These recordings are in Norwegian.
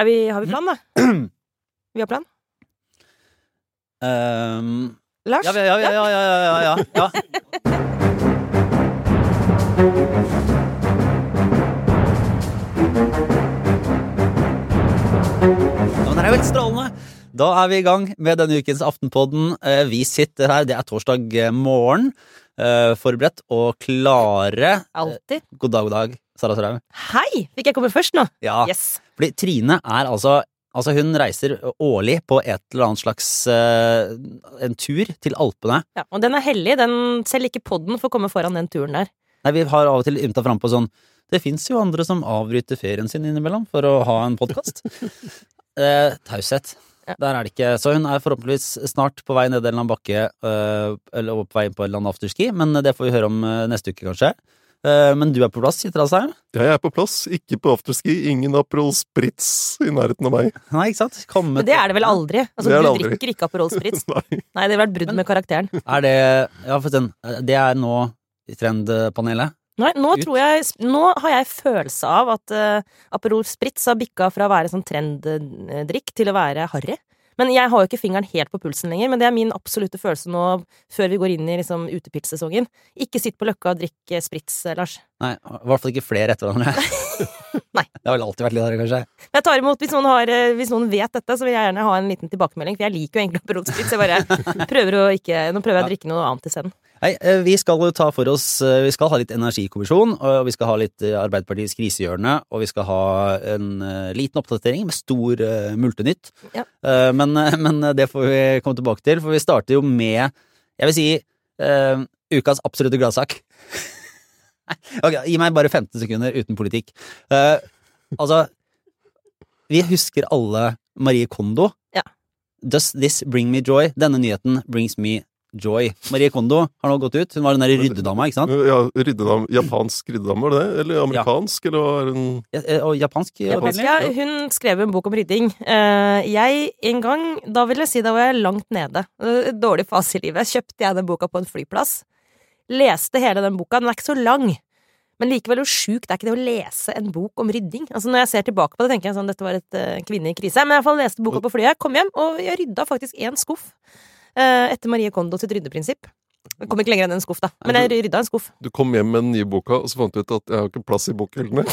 Vi, har vi plan, da? Vi har plan? Um, Lars? Ja, ja, ja, ja, ja, ja, ja, ja, men det er jo helt strålende! Da er vi i gang med denne ukens Aftenpodden. Eh, vi sitter her, det er torsdag morgen. Eh, forberedt og klare. Alltid. Eh, god dag, god dag, Sara Sørheim. Hei! Fikk jeg komme først nå? Ja. Yes fordi Trine er altså Altså, hun reiser årlig på et eller annet slags uh, en tur til Alpene. Ja, og den er hellig. Den, selv ikke podden får komme foran den turen der. Nei, vi har av og til ymta frampå sånn Det fins jo andre som avbryter ferien sin innimellom for å ha en podkast. uh, taushet. Ja. Der er det ikke Så hun er forhåpentligvis snart på vei ned en eller annen bakke, uh, eller på vei på en eller annen afterski, men det får vi høre om eh, neste uke, kanskje. Eh, men du er på plass, sitter Asheim? her? Ja, jeg er på plass. Ikke på afterski. Ingen Aperol Spritz i nærheten av meg. Nei, ikke sant? Kommet, Men det er det vel aldri? Altså, Det er du det aldri. drikker ikke Aperol Spritz. Nei. Nei, det har vært brudd med karakteren. Er det Ja, for den, det er nå i trendpanelet? Nei, nå tror jeg Nå har jeg følelse av at uh, Aperol Spritz har bikka fra å være sånn trenddrikk til å være harry. Men jeg har jo ikke fingeren helt på pulsen lenger, men det er min absolutte følelse nå før vi går inn i liksom utepilssesongen. Ikke sitt på Løkka og drikk sprits, eh, Lars. Nei, i hvert fall ikke flere etter hverandre. Nei. Det har vel alltid vært litt harry, kanskje. Jeg tar imot, hvis noen, har, eh, hvis noen vet dette, så vil jeg gjerne ha en liten tilbakemelding, for jeg liker jo egentlig Aperol Spritz. Jeg bare prøver å ikke Nå prøver jeg å drikke noe annet isteden. Nei, eh, vi skal ta for oss eh, Vi skal ha litt energikommisjon, og vi skal ha litt eh, Arbeiderpartiets krisehjørne, og vi skal ha en liten oppdatering med stor multenytt. Ja. Men, men det får vi komme tilbake til, for vi starter jo med, jeg vil si, uh, ukas absolutte gladsak. ok, gi meg bare 15 sekunder uten politikk. Uh, altså, vi husker alle Marie Kondo. Ja. Does this bring me joy? Denne nyheten brings me joy. Marie Kondo har nå gått ut. Hun var den der ryddedama, ikke sant? Ja, ryddedam, Japansk ryddedame, var det det? Eller amerikansk? Eller hva er hun Ja, eh, Og japansk, Japansk. Ja, hun skrev en bok om rydding. Eh, jeg en gang, da vil jeg si da var jeg langt nede. Eh, Dårlig fase i livet. Kjøpte jeg den boka på en flyplass. Leste hele den boka. Den er ikke så lang. Men likevel jo sjukt er ikke det å lese en bok om rydding? Altså Når jeg ser tilbake på det, tenker jeg sånn dette var et eh, kvinne i krise. Men i hvert fall leste boka på flyet, kom hjem, og jeg rydda faktisk én skuff. Eh, etter Marie Kondo sitt ryddeprinsipp. Jeg kom ikke lenger enn en skuff, da. Men jeg rydda en skuff. Du kom hjem med den nye boka, og så fant du ut at jeg har ikke plass i bokhyllene.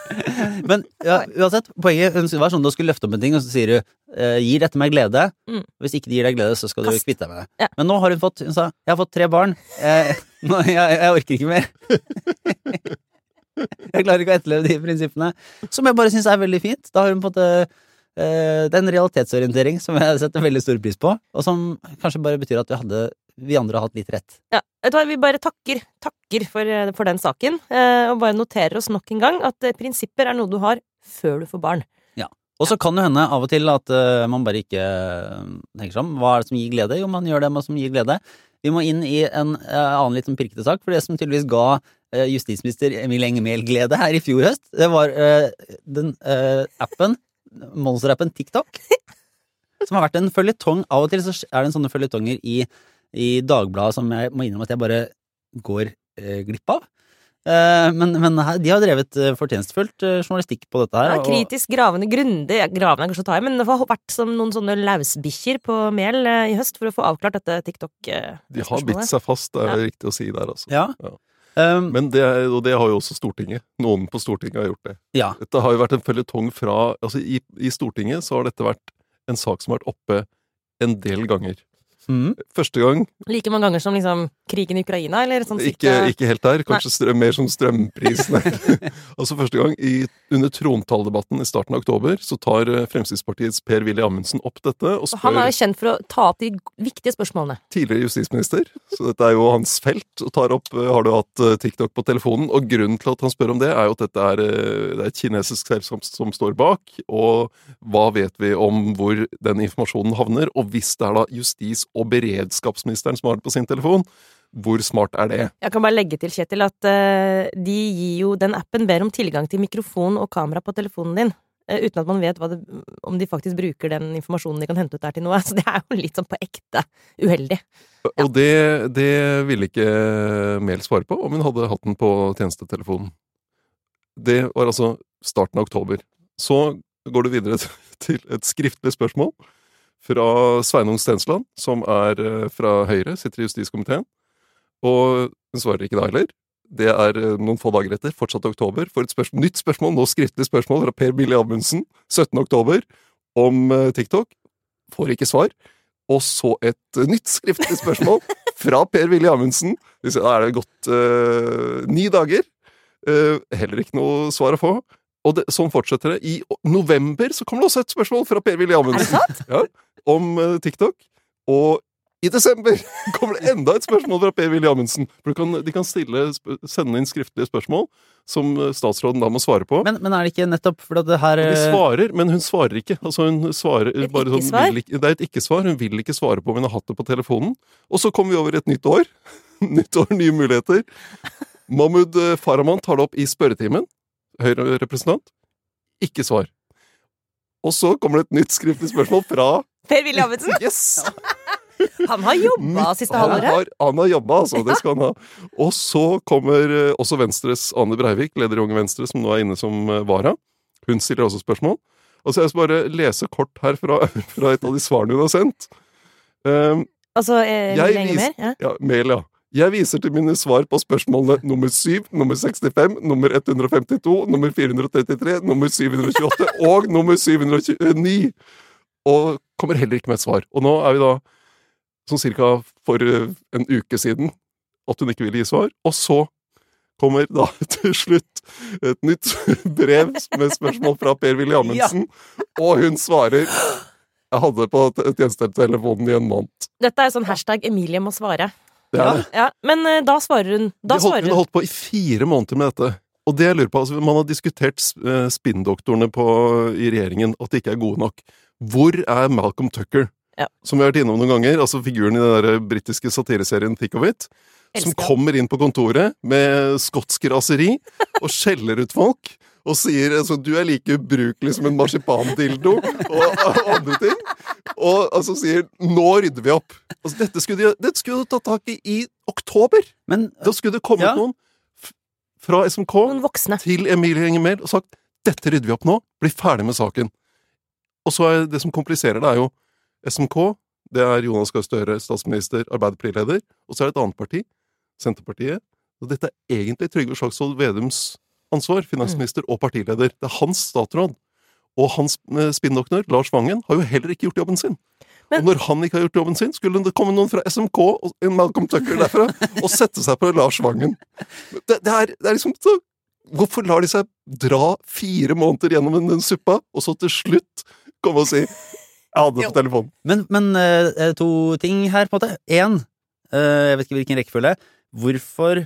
Men ja, uansett, poenget var sånn du skulle løfte opp en ting, og så sier du eh, 'gir dette meg glede'. Mm. Hvis ikke det gir deg glede, så skal du Kast. kvitte deg med det. Ja. Men nå har hun fått Hun sa 'jeg har fått tre barn'. Jeg, nå, jeg, jeg orker ikke mer. jeg klarer ikke å etterleve de prinsippene. Som jeg bare syns er veldig fint. Da har hun fått eh, eh, det er en realitetsorientering som jeg setter veldig stor pris på, og som kanskje bare betyr at vi, hadde, vi andre har hatt litt rett. Ja, Vi bare takker, takker for, eh, for den saken, eh, og bare noterer oss nok en gang at eh, prinsipper er noe du har før du får barn. Ja, Og så kan det hende av og til at eh, man bare ikke eh, tenker seg om. Hva er det som gir glede? Jo, man gjør det som gir glede. Vi må inn i en eh, annen litt sånn pirkete sak, for det som tydeligvis ga eh, justisminister Emil Enger Mehl glede her i fjor høst, det var eh, den eh, appen, monsterappen TikTok, som har vært en føljetong. Av og til så er det en sånne føljetonger i, i Dagbladet som jeg må innrømme at jeg bare går eh, glipp av. Eh, men, men de har drevet eh, fortjenstfullt eh, journalistikk på dette her. Ja, kritisk, gravende, grundig Gravende er kanskje å ta i, men det har vært som noen sånne lausbikkjer på mel eh, i høst for å få avklart dette TikTok De har TikTok-spørsmålet. bitt seg fast, det er Ja. riktig å si der, altså. Ja. Ja. Um, Men det, og det har jo også Stortinget. Noen på Stortinget har gjort det. ja. Dette har jo vært en føljetong fra Altså, i, i Stortinget så har dette vært en sak som har vært oppe en del ganger. Mm. Første gang, Like mange ganger som liksom krigen i Ukraina, eller sånn ikke, ikke helt der, kanskje strøm, mer som strømprisene. altså første gang, i, under trontaledebatten i starten av oktober, så tar eh, Fremskrittspartiets Per-Willy Amundsen opp dette, og Og han er jo kjent for å ta opp de viktige spørsmålene. tidligere justisminister, så dette er jo hans felt, og tar opp eh, har du hatt eh, TikTok på telefonen, og grunnen til at han spør om det, er jo at dette er, det er et kinesisk selskap som står bak, og hva vet vi om hvor den informasjonen havner, og hvis det er da justis- og beredskapsministeren som har det på sin telefon, hvor smart er det? Jeg kan bare legge til, Kjetil, at eh, de gir jo Den appen ber om tilgang til mikrofon og kamera på telefonen din. eh, uten at man vet det, om de faktisk bruker den informasjonen de kan hente ut der til noe. Så det er jo litt sånn på ekte uheldig. Og det, det ville ikke Mehl svare på om hun hadde hatt den på tjenestetelefonen. Det var altså starten av oktober. Så går du videre til et skriftlig spørsmål fra Sveinung Stensland, som er eh, fra Høyre, sitter i justiskomiteen. Og hun svarer ikke da heller. Det er eh, noen få dager etter, fortsatt oktober, for et spørsmål, nytt spørsmål, nå skriftlig spørsmål fra Per Billy Amundsen, 17. oktober, om eh, TikTok. Får ikke svar. Og så et nytt skriftlig spørsmål fra Per Willy Amundsen. Da er det gått uh, ni dager. Uh, heller ikke noe svar å få. Og det, sånn fortsetter det. I november så kommer det også et spørsmål fra Per Willy Er det Amundsen ja, om uh, TikTok. Og i desember kommer det enda et spørsmål fra Per Willy Amundsen. For du kan, de kan stille, sende inn skriftlige spørsmål som eh, statsråden da må svare på. Men, men er det ikke nettopp for det her de eh, svarer, men hun svarer ikke. Altså hun svarer Et bare sånn, vil Det er et ikke-svar. Hun vil ikke svare på om hun har hatt det på telefonen. Og så kommer vi over et nytt år. nytt år, nye muligheter. Mahmoud eh, Farahman tar det opp i spørretimen. Høyre-representant. Ikke svar. Og så kommer det et nytt skriftlig spørsmål fra Per Willy Amundsen. Yes! Han har jobba siste Han halvåret. har, han har jobba, altså. Det skal han ha. Og så kommer eh, også Venstres Ane Breivik, leder i Unge Venstre, som nå er inne som eh, vara. Hun stiller også spørsmål. Og så jeg skal bare lese kort her fra, fra et av de svarene hun har sendt. Um, Altså eh, Jeg mer? Ja. ja, mail, ja. Jeg viser til mine svar på spørsmålene nummer 7, nummer 65, nummer 152, nummer 433, nummer 728 og nummer 729. Og kommer heller ikke med et svar. Og nå er vi da sånn cirka for eh, en uke siden at hun ikke ville gi svar. Og så kommer da til slutt et nytt brev med spørsmål fra Per Willy Amundsen, og hun svarer Jeg hadde på tjenestetelefonen i en måned. Dette er sånn hashtag Emilie må svare. Det er det. Ja, men uh, da svarer hun. Da De holdt, hun har holdt på i fire måneder med dette. Og det jeg lurer på, altså Man har diskutert uh, spinndoktorene i regjeringen, at de ikke er gode nok. Hvor er Malcolm Tucker? Ja. Som vi har vært innom noen ganger. altså Figuren i den der britiske satireserien Thick of It. Som Elsker Som kommer inn på kontoret med skotsk raseri og skjeller ut folk. Og sier altså, 'du er like ubrukelig som en marsipandildo', og, og andre ting. Og altså sier 'nå rydder vi opp'. Altså, dette skulle de, dette skulle de tatt tak i i oktober! Men Da skulle det kommet Ja. noen fra SMK Noen til Emilie Enger Mehl og sagt 'dette rydder vi opp nå', bli ferdig med saken. Og så er det som kompliserer det, er jo SMK, det er Jonas Gahr Støre, statsminister, Arbeiderpartileder, og så er det et annet parti, Senterpartiet. Og dette er egentlig Trygve Slagsvold Vedums ansvar, finansminister og partileder. Det er hans statsråd. Og hans eh, spinndoktor, Lars Vangen, har jo heller ikke gjort jobben sin. Men- og når han ikke har gjort jobben sin, skulle det komme noen fra SMK og en Malcolm Tucker derfra og sette seg på Lars Vangen. Det, det, er, det er liksom så, Hvorfor lar de seg dra fire måneder gjennom den, den suppa, og så til slutt komme og si 'jeg hadde det på telefonen'? Men, men eh, to ting her, på en måte. Én, jeg vet ikke hvilken rekkefølge. Hvorfor,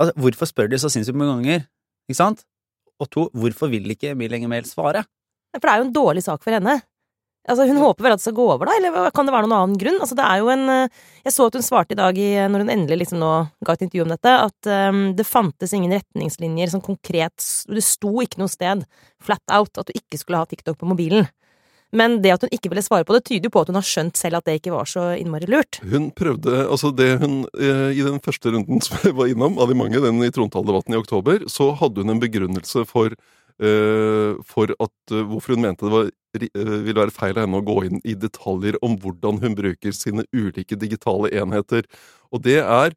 altså, hvorfor spør de så sinnssykt mange ganger? Ikke sant? Og to, hvorfor vil ikke Emilie Enger Mehl svare? For det er jo en dårlig sak for henne. Altså, Hun håper vel at det skal gå over, da, eller kan det være noen annen grunn? Altså, det er jo en eh, Jeg så at hun svarte i dag, i, når hun endelig liksom nå ga et intervju om dette, at um, det fantes ingen retningslinjer som konkret Det sto ikke noe sted flat out at du ikke skulle ha TikTok på mobilen. Men det at hun ikke ville svare på det, tyder jo på at hun har skjønt selv at det ikke var så innmari lurt. Hun prøvde Altså, det hun eh, I den første runden som jeg var innom, av de mange, den i trontaledebatten i oktober, så hadde hun en begrunnelse for eh, for at, eh, hvorfor hun mente det var, ville være feil av henne å gå inn i detaljer om hvordan hun bruker sine ulike digitale enheter. Og det er,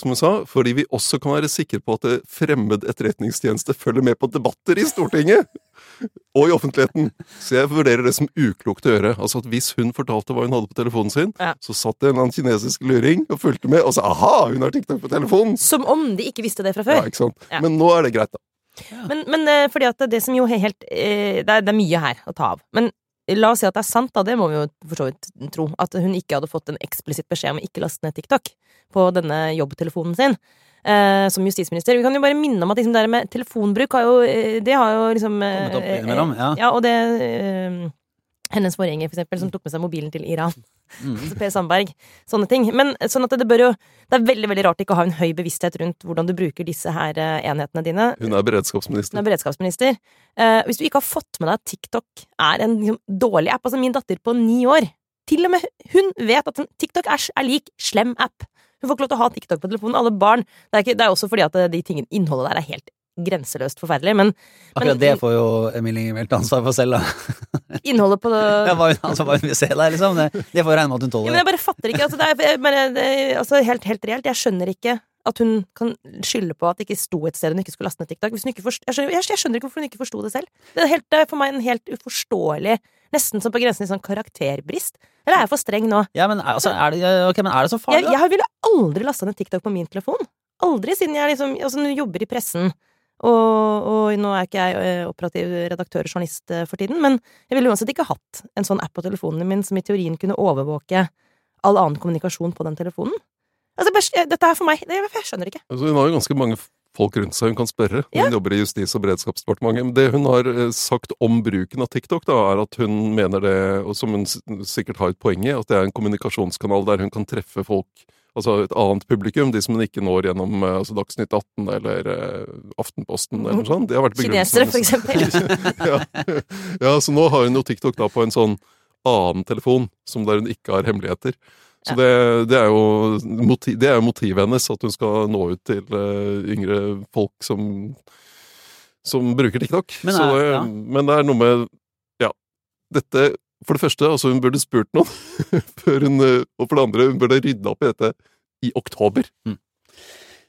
som hun sa, fordi vi også kan være sikre på at det fremmed etterretningstjeneste følger med på debatter i Stortinget! Og i offentligheten. Så jeg vurderer det som uklokt å gjøre. Altså at Hvis hun fortalte hva hun hadde på telefonen sin, Ja. så satt det en eller annen kinesisk luring og fulgte med, og sa 'aha, hun har TikTok på telefonen'! Som om de ikke visste det fra Ja, før. ikke sant? Ja. Men nå er det greit, da. Men, men eh, fordi at det som jo helt eh, det, er, det er mye her å ta av. Men la oss si at det er sant, da. Det må vi jo for så vidt tro. At hun ikke hadde fått en eksplisitt beskjed om å ikke laste ned TikTok på denne jobbtelefonen sin. Eh, som justisminister. Vi kan jo bare minne om at liksom det med telefonbruk har jo eh, Det har jo liksom eh, ja. ja, og det eh, Hennes forgjenger, for eksempel, som tok med seg mobilen til Iran. Mm. Altså Per Sandberg. Sånne ting. Men sånn at det bør jo Det er veldig veldig rart ikke å ha en høy bevissthet rundt hvordan du bruker disse her eh, enhetene dine. Hun er beredskapsminister. Hun er beredskapsminister. Eh, hvis du ikke har fått med deg at TikTok er en liksom, dårlig app Altså, min datter på ni år Til og med hun vet at TikTok er, er lik slem app. Hun får ikke lov til å ha TikTok på telefonen. Alle barn Det er, ikke, det er også fordi at eh, de tingene, innholdet der er helt grenseløst forferdelig. Men Akkurat det får jo Emilie ta ansvar for selv, da. innholdet på det Ja, hva hun, altså, hva hun vil se der, liksom. Det, det får jeg regne med at hun tåler. Ja, men jeg bare fatter ikke altså, det er, jeg bare, det, altså, helt, helt reelt, jeg skjønner ikke at hun kan skylde på at det ikke sto et sted hun ikke skulle laste ned TikTok. Forst, jeg, skjønner, jeg, jeg skjønner ikke hvorfor hun ikke forsto det selv. Det er, helt, det er for meg en helt uforståelig Nesten som på grensen til sånn karakterbrist. Eller er jeg for streng nå? Ja, men, altså, er det, okay, men er det så farlig, da? jeg ville aldri lasta ned TikTok på min telefon. Aldri siden jeg liksom Altså, jobber i pressen. Og, og nå er ikke jeg eh, operativ redaktør og journalist eh, for tiden, men jeg ville uansett ikke hatt en sånn app på telefonen min som i teorien kunne overvåke all annen kommunikasjon på den telefonen. Altså, dette er for meg det, Jeg skjønner ikke. Altså, hun har jo ganske mange folk rundt seg hun kan spørre. Hun Ja. jobber i Justis- og beredskapsdepartementet. Men det hun har eh, sagt om bruken av TikTok, da, er at hun mener det, og som hun sikkert har et poeng i, at det er en kommunikasjonskanal der hun kan treffe folk, altså et annet publikum, de som hun ikke når gjennom eh, altså Dagsnytt 18 eller eh, Aftenposten eller noe sånt. Det har vært Kinesere, for eksempel. ja. ja, så nå har hun jo TikTok da på en sånn annen telefon, som der hun ikke har hemmeligheter. Så Ja. det, det, er jo motiv, det er jo motivet hennes, at hun skal nå ut til eh, yngre folk som, som bruker TikTok. Men så, er- det- ja. men det er noe med Ja. Dette For det første, altså hun burde spurt noen før hun eh, Og for det andre, hun burde rydda opp i dette i oktober.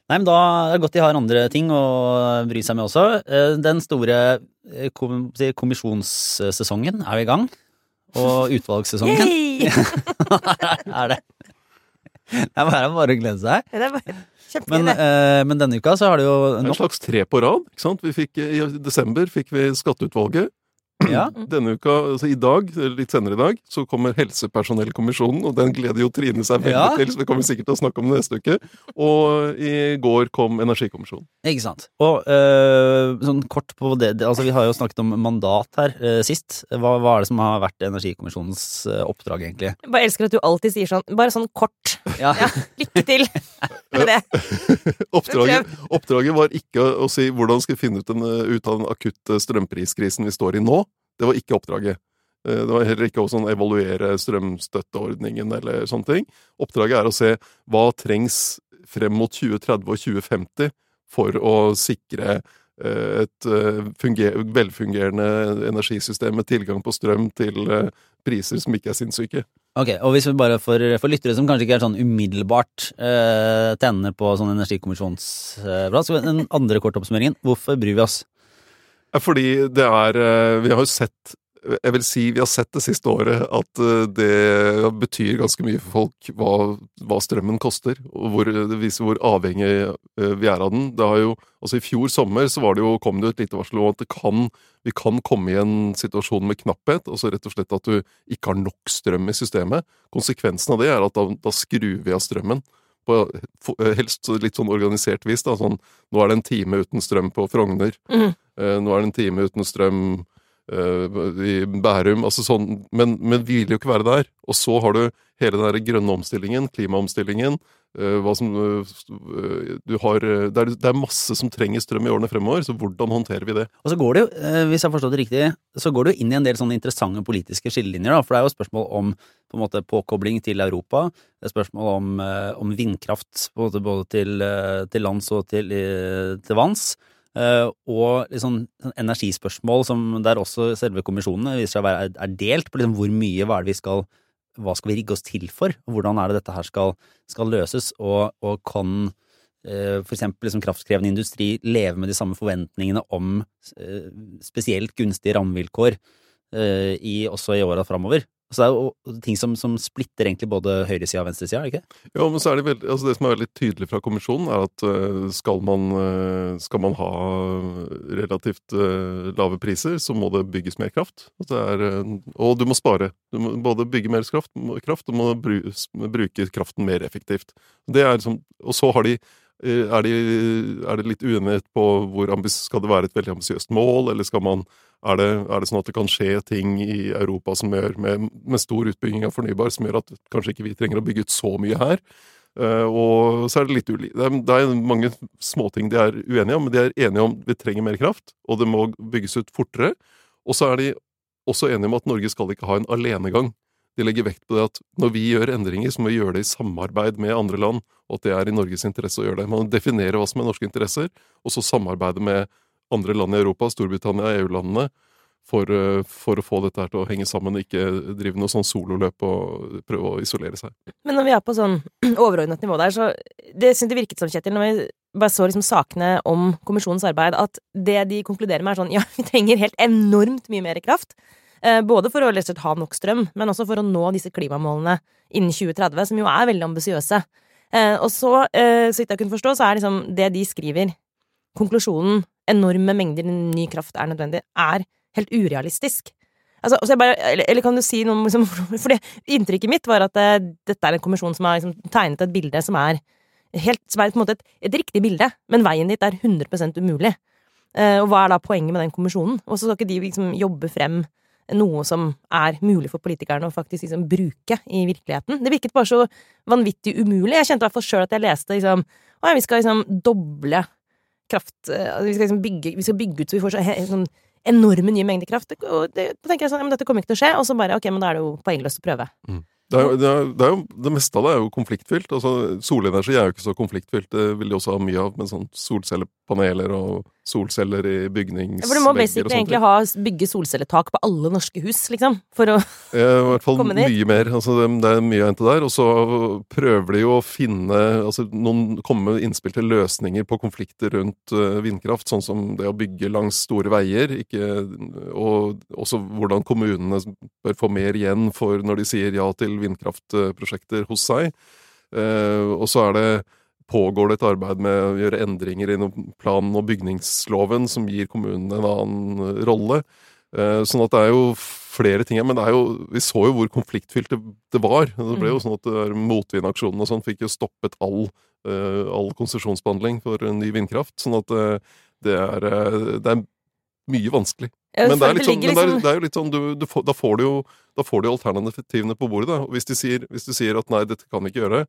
Nei, men da er det godt de har andre ting å bry seg med også. Eh, Den store eh, kom, kommisjonssesongen er jo i gang. Og utvalgssesongen er det. Det er bare, bare å glede seg. Det er bare kjempegøy, Men, eh, men denne uka så har det jo En nok slags tre på rad. ikke sant? Vi fikk, I desember fikk vi Skatteutvalget. Ja, Denne uka, altså i dag, litt senere i dag, så kommer Helsepersonellkommisjonen, og den gleder jo Trine seg veldig Ja. til, så vi kommer sikkert til å snakke om det neste uke. Og i går kom Energikommisjonen. Ikke sant. Og øh, sånn kort på det, det Altså, vi har jo snakket om mandat her øh, sist. Hva, hva er det som har vært Energikommisjonens øh, oppdrag, egentlig? Jeg bare elsker at du alltid sier sånn, bare sånn kort. Ja, Ja, lykke til med det. Oppdraget, oppdraget var ikke å si hvordan skal vi finne ut, den, eh, ut av den akutte strømpriskrisen vi står i nå. Det var ikke oppdraget. Eh, Det var heller ikke å sånn evaluere strømstøtteordningen eller sånne ting. Oppdraget er å se hva trengs frem mot 2030 og 2050 for å sikre eh, et funger velfungerende energisystem med tilgang på strøm til priser som ikke er sinnssyke. Ok, og hvis vi bare for, for lyttere som kanskje ikke er sånn umiddelbart eh, tenner på sånn energikommisjonsplass, eh, den andre kortoppsummeringen, hvorfor bryr vi oss? Fordi det er eh, Vi har jo sett Jeg vil si vi har sett det siste året at eh, det betyr ganske mye for folk hva, hva strømmen koster, og hvor, det viser hvor avhengig eh, vi er av den. Det har jo, altså I fjor sommer så var det jo, kom det jo et lite varsel om at kan, vi kan komme i en situasjon med knapphet. altså Rett og slett at du ikke har nok strøm i systemet. Konsekvensen av det er at da, da skrur vi av strømmen. På helst litt sånn organisert vis. da, sånn, Nå er det en time uten strøm på Frogner. Eh, nå er det en time uten strøm eh, i Bærum. altså sånn, men, men vi vil jo ikke være der. Og så har du hele den der grønne omstillingen, klimaomstillingen. eh, hva som eh, du har, eh, det, er, det er masse som trenger strøm i årene fremover, så hvordan håndterer vi det? Og så går det jo, eh, hvis jeg har forstått det riktig, så går det jo inn i en del sånne interessante politiske skillelinjer, da. For det er jo spørsmål om på en måte påkobling til Europa. Det er spørsmål om, eh, om vindkraft måte både til, eh, til lands og til, eh, til vanns. Eh, og liksom sånn energispørsmål som der også selve kommisjonene viser seg å være er delt på liksom hvor mye hva er det vi skal hva skal vi rigge oss til for? og Hvordan er det dette her skal, skal løses? Og, og kan eh, for eksempel liksom kraftkrevende industri leve med de samme forventningene om eh, spesielt gunstige rammevilkår i, også i åra framover? Så det er jo ting som, som splitter egentlig både høyresida og venstresida, er det ikke? Ja, men så er det, veldig, altså det som er veldig tydelig fra kommisjonen, er at eh, skal man, eh, skal man ha relativt eh, lave priser, så må det bygges mer kraft. Er, og du må spare. Du må både bygge mer kraft, kraft og må bruke kraften mer effektivt. Det er liksom, og så har de er, de, det litt uenighet på hvor ambis, skal det være et veldig ambisiøst mål, eller skal man er det, er det sånn at det kan skje ting i Europa som gjør, med, med stor utbygging av fornybar, som gjør at kanskje ikke vi trenger å bygge ut så mye her? Uh, og så er det litt uli... Det, er- det er mange småting de er uenige om, men de er enige om vi trenger mer kraft, og det må bygges ut fortere. Og så er de også enige om at Norge skal ikke ha en alenegang. De legger vekt på det at når vi gjør endringer, så må vi gjøre det i samarbeid med andre land, og at det er i Norges interesse å gjøre det. Man definerer hva som er norske interesser, og så samarbeide med andre land i Europa, Storbritannia, EU-landene, for, eh, for, å få dette her til å henge sammen, ikke drive noe sånn sololøp og prøve å isolere seg. Men når vi er på sånn overordnet nivå der, så Det syns det virket som, Kjetil, når vi bare så liksom sakene om kommisjonens arbeid, at det de konkluderer med, er sånn ja, vi trenger helt enormt mye mer kraft. Eh, både for å slett, ha nok strøm, men også for å nå disse klimamålene innen 2030, som jo er veldig ambisiøse. Eh, og så, så vidt jeg kunne forstå, så er liksom det de skriver, konklusjonen enorme mengder ny kraft er nødvendig, er helt urealistisk. Altså, bare, eller, eller, kan du si noe liksom, For inntrykket mitt var at det, dette er en kommisjon som har liksom, tegnet et bilde som er helt, som er et, et riktig bilde, men veien dit er 100 umulig. Uh, og hva er da poenget med den kommisjonen? Og så skal ikke de liksom jobbe frem noe som er mulig for politikerne å faktisk liksom bruke i virkeligheten. Det virket bare så vanvittig umulig. Jeg kjente i hvert fall sjøl at jeg leste liksom Å vi skal liksom doble kraft altså Vi skal liksom bygge, vi skal bygge ut så vi får så, sånn enorme nye mengder kraft. Og da tenker jeg sånn, ja, men dette kommer ikke til å skje. Og så bare ok, men da er det jo poengløst å prøve. Mm. Det, er, det, er, det, er jo, det, meste av det er jo konfliktfylt. Altså, solenergi er jo ikke så konfliktfylt. Det vil de også ha mye av, med sånn solcellepaneler og solceller i bygningsvegger For du må basically egentlig ha, bygge solcelletak på alle norske hus, liksom, for å komme dit? I hvert fall mye mer. Altså, det er mye å hente der. Og så prøver de jo å finne altså, noen, komme med innspill til løsninger på konflikter rundt uh, vindkraft, sånn som det å bygge langs store veier, ikke, og også hvordan kommunene bør få mer igjen for når de sier ja til vindkraftprosjekter hos seg. Uh, og så er det pågår det et arbeid med å gjøre endringer i plan- og bygningsloven som gir kommunene en annen eh, rolle. Eh, sånn at det er jo flere ting her. Men det jo, vi så jo hvor konfliktfylt det, var. Det ble jo mm. sånn at Motvindaksjonen og sånn fikk jo stoppet all, eh, all konsesjonsbehandling for ny vindkraft. Sånn at det er, det er mye vanskelig. Men det er, sånn, men det er, det er jo litt sånn du, du får, da, får du jo, da får du alternativene på bordet. da. Hvis de, sier, hvis de sier at nei, dette kan vi ikke gjøre,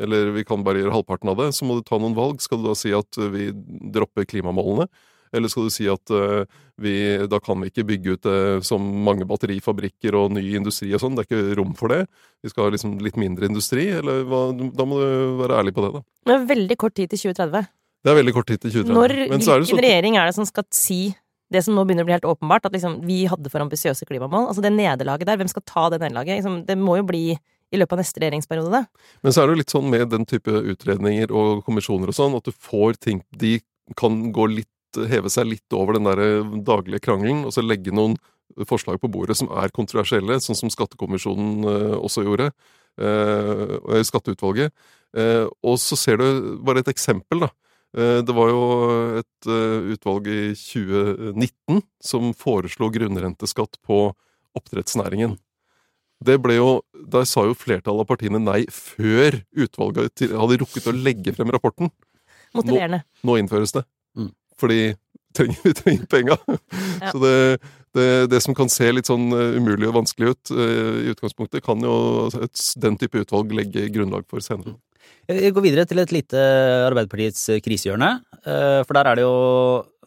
eller vi kan bare gjøre halvparten av det, så må du ta noen valg. Skal du da si at vi dropper klimamålene? Eller skal du si at uh, vi, da kan vi ikke bygge ut uh, som mange batterifabrikker og ny industri og sånn? Det er ikke rom for det. Vi skal ha liksom litt mindre industri, eller hva, Da må du være ærlig på det, da. Det er veldig kort tid til 2030. Det er veldig kort tid til 2030. Når, hvilken så... regjering er det som skal si det som nå begynner å bli helt åpenbart, at liksom, vi hadde for ambisiøse klimamål? Altså det nederlaget der, hvem skal ta det nederlaget? Liksom, det må jo bli i løpet av neste regjeringsperiode. Men så er det jo litt sånn med den type utredninger og kommisjoner og sånn, at du får ting De kan gå litt heve seg litt over den der daglige krangelen, og så legge noen forslag på bordet som er kontroversielle, sånn som Skattekommisjonen uh, også gjorde. Uh, skatteutvalget. Uh, og så ser du bare et eksempel, da. Det var jo et utvalg i 2019 som foreslo grunnrenteskatt på oppdrettsnæringen. Det ble jo, Da sa jo flertallet av partiene nei før utvalget hadde rukket å legge frem rapporten. Motiverende. Nå, nå innføres det. Mm. Fordi trenger, vi trenger penga. Ja. Så det, det, det, som kan se litt sånn uh, umulig og vanskelig ut uh, i utgangspunktet, kan jo et, den type utvalg legge grunnlag for senere. Jeg går videre til et lite Arbeiderpartiets krisehjørne. Uh, for der er det jo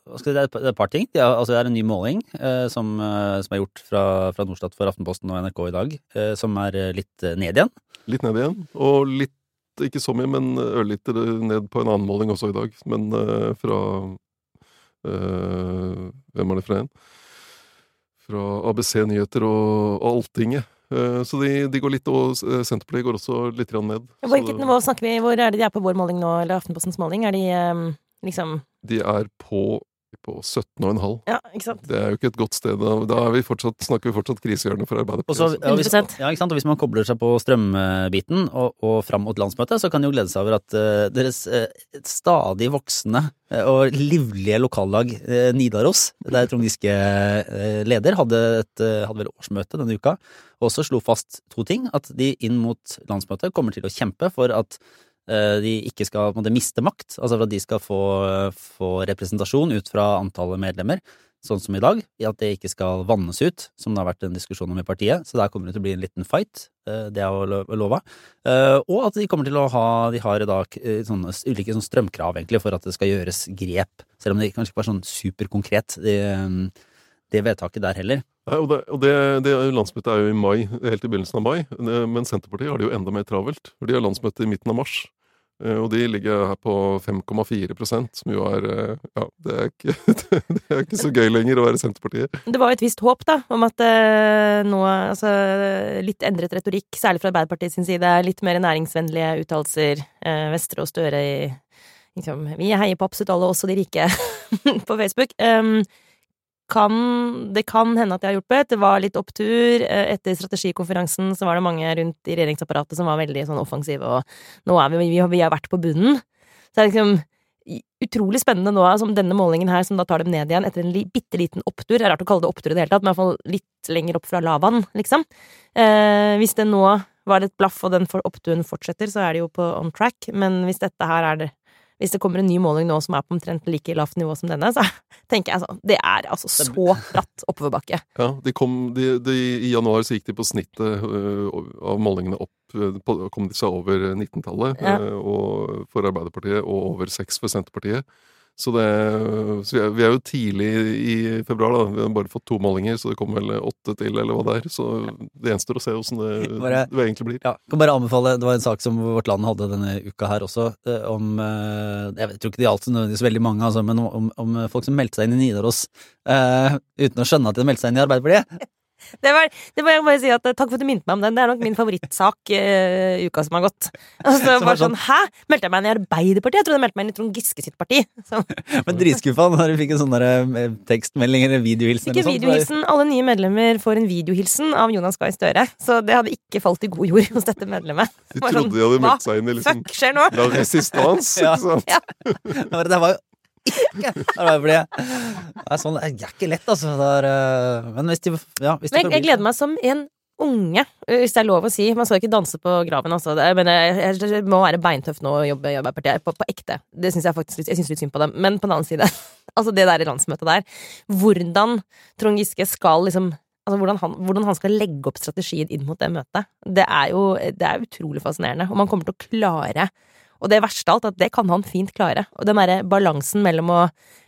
det er et par ting. Det er, altså det er en ny måling eh, som, eh, som, er gjort fra, fra Norstat for Aftenposten og NRK i dag, eh, som er eh, litt eh, ned igjen. Litt ned igjen, og litt, ikke så mye, men ørlite ned på en annen måling også i dag. Men eh, fra Hvem er det fra igjen? Fra ABC Nyheter og, og Alltinget. Så de, de, går litt, og Senterpartiet går også litt ned. Hvilket nivå snakker vi? Hvor er det de er på vår måling nå, eller Aftenpostens måling? Er de liksom De er på på 17,5. Ja, ikke sant? Det er jo ikke et godt sted. Da, vi fortsatt, snakker vi fortsatt krisehjørnet for Arbeiderpartiet. Ja, hvis, ja, ikke sant? Og hvis man kobler seg på strømbiten og, og fram mot landsmøtet, så kan jo glede seg over at uh, deres uh, stadig voksende uh, og livlige lokallag Nidaros, der Trond Giske leder, hadde, et, hadde vel årsmøte denne uka, og også slo fast to ting. At de inn mot landsmøtet kommer til å kjempe for at Eh, de ikke skal måte, miste makt, altså for at de skal få, få, representasjon ut fra antallet medlemmer, sånn som i dag, i at det ikke skal vannes ut, som det har vært en diskusjon om i partiet. Så der kommer det til å bli en liten fight, eh, det er lova. Eh, og at de kommer til å ha De har i dag sånne ulike sånne strømkrav, egentlig, for at det skal gjøres grep, selv om det kanskje ikke var sånn superkonkret. Det, det vedtaket der heller. Nei, og det, og det, det landsmøtet er jo i mai, helt i begynnelsen av mai. Eh, Men Senterpartiet har det jo enda mer travelt. For de har landsmøte i midten av mars. Eh, Og de ligger her på 5,4% som jo er eh, Ja, det er, ikke, det er ikke så gøy lenger å være Senterpartiet. Det var jo et visst håp, da, om at eh, nå Altså litt endret retorikk, særlig fra Arbeiderpartiet sin side. Litt mer næringsvennlige uttalelser. Eh, Vestre og Støre i liksom Vi heier på absolutt alle, også de rike, på Facebook. Um, kan, det kan hende at jeg har hjulpet. Det var litt opptur. Eh, Etter strategikonferansen så var det mange rundt i regjeringsapparatet som var veldig sånn offensive, og nå er vi, vi, har, vi har vært på bunnen. Så det er liksom utrolig spennende nå, som denne målingen her, som da tar dem ned igjen etter en li, bitte liten opptur. Det er rart å kalle det opptur i det hele tatt, men i hvert fall litt lenger opp fra lavaen, liksom. Eh, hvis det nå var et blaff, og den oppturen fortsetter, så er det jo på on track, men hvis dette her er det hvis det kommer en ny måling nå som er på omtrent like lavt nivå som denne, så tenker jeg sånn Det er altså så bratt oppoverbakke. Ja, de kom, de, de, I januar så gikk de på snittet øh, av målingene opp øh, på, Kom de seg over 19-tallet Ja. øh, for Arbeiderpartiet, og over 6 for Senterpartiet. Så, det, så vi, er, vi er jo tidlig i februar, da. Vi har bare fått to målinger, så det kommer vel åtte til, eller hva det er. Så det gjenstår å se åssen det, Bare- det egentlig blir. Ja, kan bare anbefale, Det var en sak som Vårt Land hadde denne uka her også, eh, om eh, Jeg tror ikke det gjaldt nødvendigvis veldig mange, altså, men om, om folk som meldte seg inn i Nidaros uh, uten å skjønne at de meldte seg inn i Arbeiderpartiet. Det, var, det var, jeg bare si at eh, Takk for at du minnet meg om den. Det er nok min favorittsak uh, i uka som har gått. Og Så var bare sånn Hæ? Meldte jeg meg inn i Arbeiderpartiet? Jeg trodde jeg meldte meg inn i Trond Giske sitt parti. Så, Men dritskuffa når du fikk en sånn der, eh, tekstmelding eller videohilsen. ikke eller noe sånt. videohilsen. Alle nye medlemmer får en videohilsen av Jonas Gahr Støre. Så det hadde ikke falt i god jord hos dette medlemmet. De trodde sånn, de hadde meldt seg inn i liksom Fuck skjer nå? La resistans, Ja. ikke sant? Ja. var- Det var jo ikke Det er sånn, det er ikke lett, altså. Er, eh, men hvis de, ja, hvis de Men jeg, gleder meg som en unge, hvis det er lov å si. Man skal ikke danse på graven, altså. Men jeg, jeg, må være beintøff nå og jobbe i Arbeiderpartiet. På, på ekte. Det syns jeg faktisk Jeg synes litt synd på dem. Men på den annen side, altså det der landsmøtet der. Hvordan Trond Giske skal liksom Altså hvordan han, hvordan han skal legge opp strategien inn mot det møtet. Det er jo det er utrolig fascinerende. Og man kommer til å klare Og det verste av alt, at det kan han fint klare. Og den derre balansen mellom å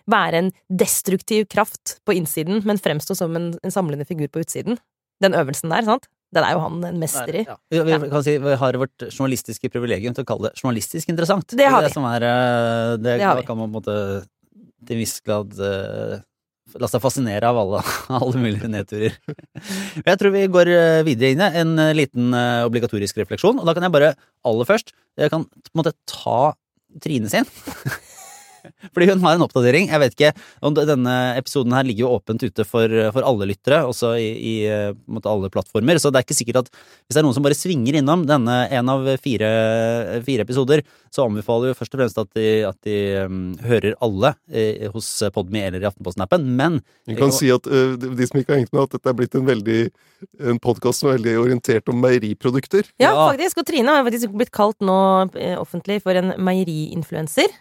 være en destruktiv kraft på innsiden, men fremstå som en, en samlende figur på utsiden. Den øvelsen der, sant? Den er jo han en mester i. Ja. Vi, kan si, vi har vårt journalistiske privilegium til å kalle det journalistisk interessant. Det har vi. som er, eh, det, Det har vi. kan man på en måte til en viss grad eh, la seg fascinere av alle, alle mulige nedturer. Jeg tror vi går eh, videre inn i en eh, liten eh, obligatorisk refleksjon, og da kan jeg bare aller først Jeg kan på en måte ta Trine sin. Fordi hun har en oppdatering. Jeg vet ikke om Denne episoden her ligger jo åpent ute for, for alle lyttere, også i, i eh, måte alle plattformer. Så det er ikke sikkert at hvis det er noen som bare svinger innom denne en av fire, fire episoder, så anbefaler vi først og fremst at de, at de um, hører alle eh, hos Podme eller i Aftenposten-appen. Men Vi kan si at uh, de som ikke har hengt med, at dette er blitt en veldig En podkast som er veldig orientert om meieriprodukter. Ja, Ja. faktisk. Og Trine har faktisk blitt kalt nå eh, offentlig for en meieriinfluenser.